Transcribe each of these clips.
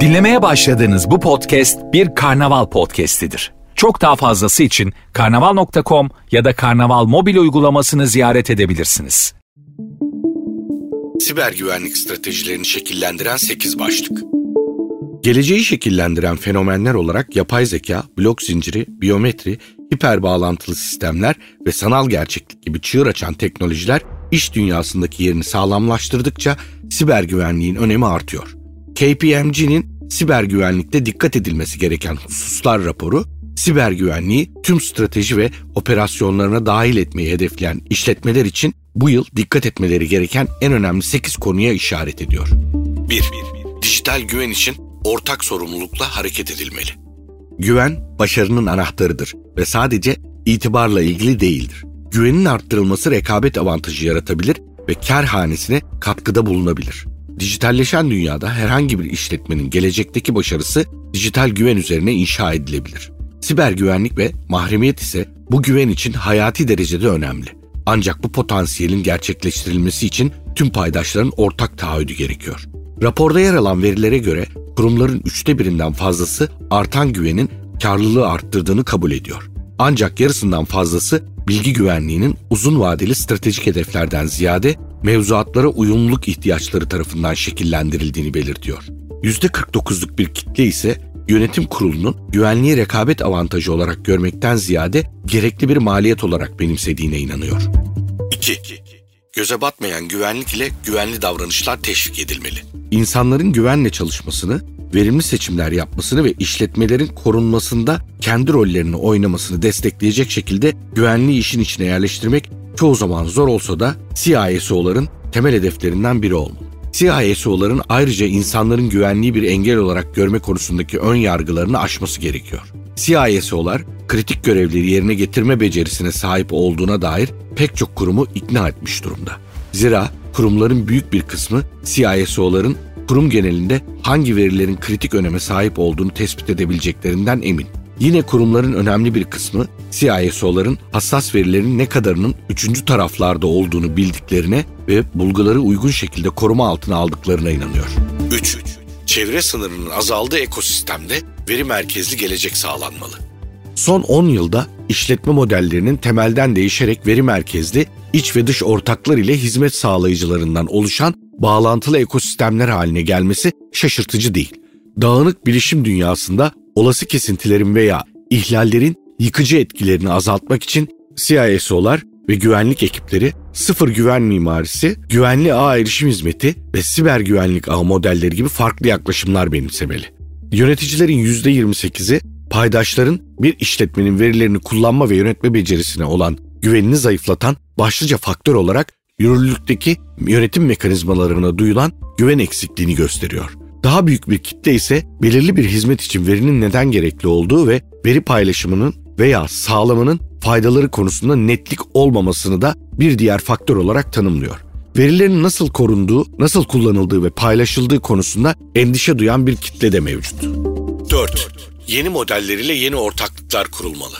Dinlemeye başladığınız bu podcast bir karnaval podcastidir. Çok daha fazlası için karnaval.com ya da karnaval mobil uygulamasını ziyaret edebilirsiniz. Siber güvenlik stratejilerini şekillendiren 8 başlık. Geleceği şekillendiren fenomenler olarak yapay zeka, blok zinciri, biyometri, hiper bağlantılı sistemler ve sanal gerçeklik gibi çığır açan teknolojiler iş dünyasındaki yerini sağlamlaştırdıkça siber güvenliğin önemi artıyor. KPMG'nin siber güvenlikte dikkat edilmesi gereken hususlar raporu, siber güvenliği tüm strateji ve operasyonlarına dahil etmeyi hedefleyen işletmeler için bu yıl dikkat etmeleri gereken en önemli 8 konuya işaret ediyor. 1. Dijital güven için ortak sorumlulukla hareket edilmeli. Güven başarının anahtarıdır ve sadece itibarla ilgili değildir. Güvenin arttırılması rekabet avantajı yaratabilir ve kar hanesine katkıda bulunabilir. Dijitalleşen dünyada herhangi bir işletmenin gelecekteki başarısı dijital güven üzerine inşa edilebilir. Siber güvenlik ve mahremiyet ise bu güven için hayati derecede önemli. Ancak bu potansiyelin gerçekleştirilmesi için tüm paydaşların ortak taahhüdü gerekiyor. Raporda yer alan verilere göre kurumların üçte birinden fazlası artan güvenin karlılığı arttırdığını kabul ediyor. Ancak yarısından fazlası bilgi güvenliğinin uzun vadeli stratejik hedeflerden ziyade mevzuatlara uyumluluk ihtiyaçları tarafından şekillendirildiğini belirtiyor. %49'luk bir kitle ise yönetim kurulunun güvenliği rekabet avantajı olarak görmekten ziyade gerekli bir maliyet olarak benimsediğine inanıyor. 2. Göze batmayan güvenlik ile güvenli davranışlar teşvik edilmeli. İnsanların güvenle çalışmasını, verimli seçimler yapmasını ve işletmelerin korunmasında kendi rollerini oynamasını destekleyecek şekilde güvenliği işin içine yerleştirmek çoğu zaman zor olsa da CISO'ların temel hedeflerinden biri olmalı. CISO'ların ayrıca insanların güvenliği bir engel olarak görme konusundaki ön yargılarını aşması gerekiyor. CISO'lar kritik görevleri yerine getirme becerisine sahip olduğuna dair pek çok kurumu ikna etmiş durumda. Zira kurumların büyük bir kısmı CISO'ların kurum genelinde hangi verilerin kritik öneme sahip olduğunu tespit edebileceklerinden emin. Yine kurumların önemli bir kısmı CISO'ların hassas verilerin ne kadarının üçüncü taraflarda olduğunu bildiklerine ve bulguları uygun şekilde koruma altına aldıklarına inanıyor. 3. Çevre sınırının azaldığı ekosistemde veri merkezli gelecek sağlanmalı. Son 10 yılda işletme modellerinin temelden değişerek veri merkezli, iç ve dış ortaklar ile hizmet sağlayıcılarından oluşan bağlantılı ekosistemler haline gelmesi şaşırtıcı değil. Dağınık bilişim dünyasında olası kesintilerin veya ihlallerin yıkıcı etkilerini azaltmak için CISO'lar ve güvenlik ekipleri sıfır güven mimarisi, güvenli ağ erişim hizmeti ve siber güvenlik ağ modelleri gibi farklı yaklaşımlar benimsemeli. Yöneticilerin %28'i paydaşların bir işletmenin verilerini kullanma ve yönetme becerisine olan güvenini zayıflatan başlıca faktör olarak yürürlükteki yönetim mekanizmalarına duyulan güven eksikliğini gösteriyor. Daha büyük bir kitle ise belirli bir hizmet için verinin neden gerekli olduğu ve veri paylaşımının veya sağlamanın faydaları konusunda netlik olmamasını da bir diğer faktör olarak tanımlıyor. Verilerin nasıl korunduğu, nasıl kullanıldığı ve paylaşıldığı konusunda endişe duyan bir kitle de mevcut. 4. Yeni modelleriyle yeni ortaklıklar kurulmalı.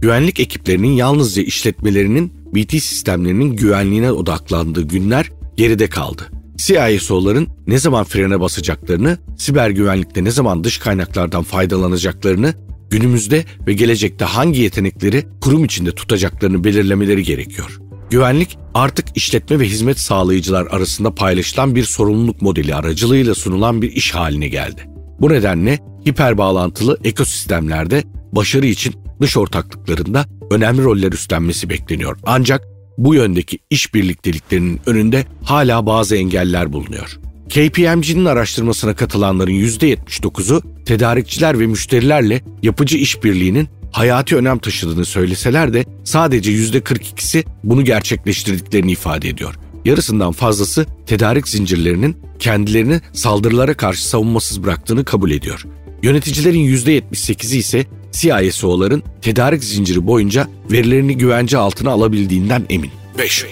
Güvenlik ekiplerinin yalnızca işletmelerinin BT sistemlerinin güvenliğine odaklandığı günler geride kaldı. CISO'ların ne zaman frene basacaklarını, siber güvenlikte ne zaman dış kaynaklardan faydalanacaklarını, günümüzde ve gelecekte hangi yetenekleri kurum içinde tutacaklarını belirlemeleri gerekiyor. Güvenlik artık işletme ve hizmet sağlayıcılar arasında paylaşılan bir sorumluluk modeli aracılığıyla sunulan bir iş haline geldi. Bu nedenle hiper bağlantılı ekosistemlerde başarı için dış ortaklıklarında önemli roller üstlenmesi bekleniyor. Ancak bu yöndeki iş birlikteliklerinin önünde hala bazı engeller bulunuyor. KPMG'nin araştırmasına katılanların %79'u tedarikçiler ve müşterilerle yapıcı işbirliğinin hayati önem taşıdığını söyleseler de sadece %42'si bunu gerçekleştirdiklerini ifade ediyor. Yarısından fazlası tedarik zincirlerinin kendilerini saldırılara karşı savunmasız bıraktığını kabul ediyor. Yöneticilerin %78'i ise CISO'ların tedarik zinciri boyunca verilerini güvence altına alabildiğinden emin. 5.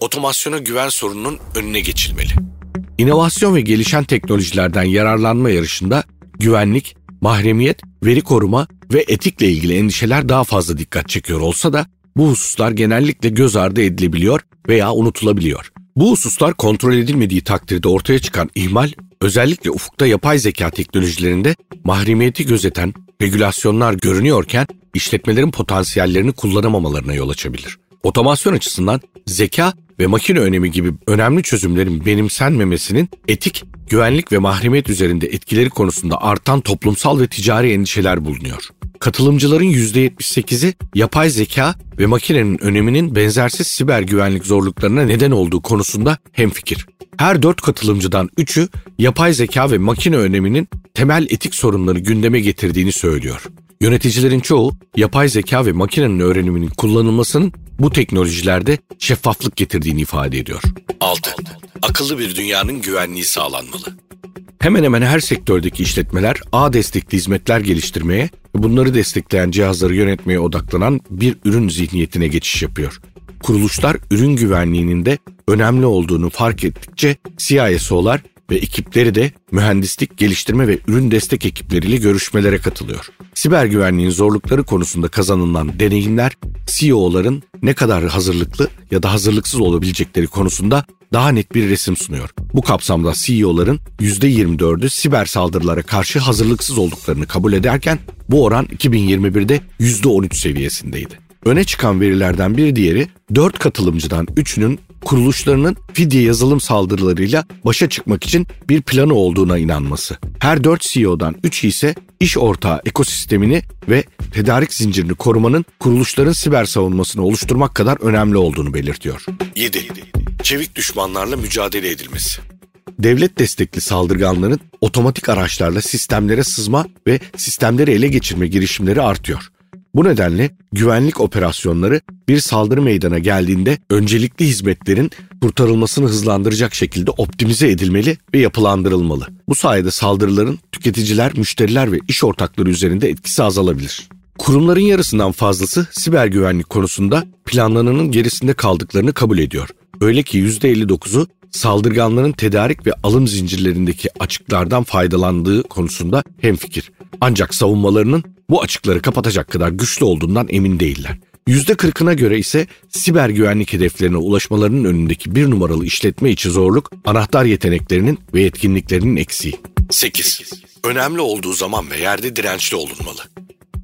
Otomasyona güven sorununun önüne geçilmeli. İnovasyon ve gelişen teknolojilerden yararlanma yarışında güvenlik, mahremiyet, veri koruma ve etikle ilgili endişeler daha fazla dikkat çekiyor olsa da bu hususlar genellikle göz ardı edilebiliyor veya unutulabiliyor. Bu hususlar kontrol edilmediği takdirde ortaya çıkan ihmal Özellikle ufukta yapay zeka teknolojilerinde mahremiyeti gözeten regülasyonlar görünüyorken işletmelerin potansiyellerini kullanamamalarına yol açabilir. Otomasyon açısından zeka ve makine önemi gibi önemli çözümlerin benimsenmemesinin etik, güvenlik ve mahremiyet üzerinde etkileri konusunda artan toplumsal ve ticari endişeler bulunuyor. Katılımcıların %78'i yapay zeka ve makinenin öneminin benzersiz siber güvenlik zorluklarına neden olduğu konusunda hemfikir. Her dört katılımcıdan üçü yapay zeka ve makine öneminin temel etik sorunları gündeme getirdiğini söylüyor. Yöneticilerin çoğu yapay zeka ve makinenin öğreniminin kullanılmasının bu teknolojilerde şeffaflık getirdiğini ifade ediyor. 6. Akıllı bir dünyanın güvenliği sağlanmalı. Hemen hemen her sektördeki işletmeler ağ destekli hizmetler geliştirmeye bunları destekleyen cihazları yönetmeye odaklanan bir ürün zihniyetine geçiş yapıyor. Kuruluşlar ürün güvenliğinin de önemli olduğunu fark ettikçe CISO'lar ve ekipleri de mühendislik, geliştirme ve ürün destek ekipleriyle görüşmelere katılıyor. Siber güvenliğin zorlukları konusunda kazanılan deneyimler CEO'ların ne kadar hazırlıklı ya da hazırlıksız olabilecekleri konusunda daha net bir resim sunuyor. Bu kapsamda CEO'ların %24'ü siber saldırılara karşı hazırlıksız olduklarını kabul ederken bu oran 2021'de %13 seviyesindeydi. Öne çıkan verilerden bir diğeri 4 katılımcıdan 3'ünün kuruluşlarının fidye yazılım saldırılarıyla başa çıkmak için bir planı olduğuna inanması. Her 4 CEO'dan 3'ü ise iş ortağı ekosistemini ve tedarik zincirini korumanın kuruluşların siber savunmasını oluşturmak kadar önemli olduğunu belirtiyor. 7. Çevik düşmanlarla mücadele edilmesi devlet destekli saldırganların otomatik araçlarla sistemlere sızma ve sistemleri ele geçirme girişimleri artıyor. Bu nedenle güvenlik operasyonları bir saldırı meydana geldiğinde öncelikli hizmetlerin kurtarılmasını hızlandıracak şekilde optimize edilmeli ve yapılandırılmalı. Bu sayede saldırıların tüketiciler, müşteriler ve iş ortakları üzerinde etkisi azalabilir. Kurumların yarısından fazlası siber güvenlik konusunda planlananın gerisinde kaldıklarını kabul ediyor. Öyle ki %59'u saldırganların tedarik ve alım zincirlerindeki açıklardan faydalandığı konusunda hemfikir. Ancak savunmalarının bu açıkları kapatacak kadar güçlü olduğundan emin değiller. %40'ına göre ise siber güvenlik hedeflerine ulaşmalarının önündeki bir numaralı işletme içi zorluk, anahtar yeteneklerinin ve yetkinliklerinin eksiği. 8. Önemli olduğu zaman ve yerde dirençli olunmalı.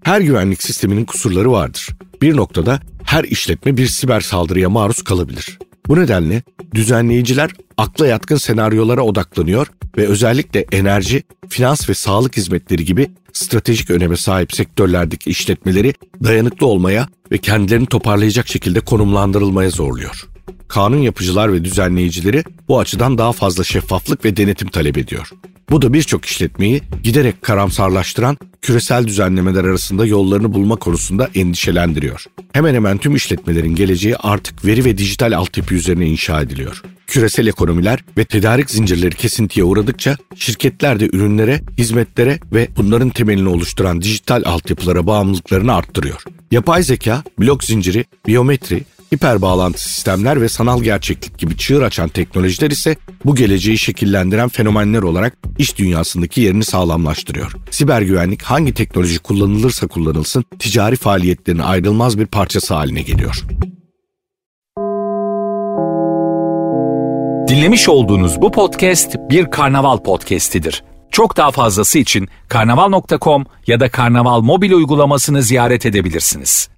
Her güvenlik sisteminin kusurları vardır. Bir noktada her işletme bir siber saldırıya maruz kalabilir. Bu nedenle düzenleyiciler akla yatkın senaryolara odaklanıyor ve özellikle enerji, finans ve sağlık hizmetleri gibi stratejik öneme sahip sektörlerdeki işletmeleri dayanıklı olmaya ve kendilerini toparlayacak şekilde konumlandırılmaya zorluyor. Kanun yapıcılar ve düzenleyicileri bu açıdan daha fazla şeffaflık ve denetim talep ediyor. Bu da birçok işletmeyi giderek karamsarlaştıran küresel düzenlemeler arasında yollarını bulma konusunda endişelendiriyor. Hemen hemen tüm işletmelerin geleceği artık veri ve dijital altyapı üzerine inşa ediliyor. Küresel ekonomiler ve tedarik zincirleri kesintiye uğradıkça şirketler de ürünlere, hizmetlere ve bunların temelini oluşturan dijital altyapılara bağımlılıklarını arttırıyor. Yapay zeka, blok zinciri, biyometri, hiper bağlantı sistemler ve sanal gerçeklik gibi çığır açan teknolojiler ise bu geleceği şekillendiren fenomenler olarak iş dünyasındaki yerini sağlamlaştırıyor. Siber güvenlik hangi teknoloji kullanılırsa kullanılsın ticari faaliyetlerin ayrılmaz bir parçası haline geliyor. Dinlemiş olduğunuz bu podcast bir karnaval podcastidir. Çok daha fazlası için karnaval.com ya da karnaval mobil uygulamasını ziyaret edebilirsiniz.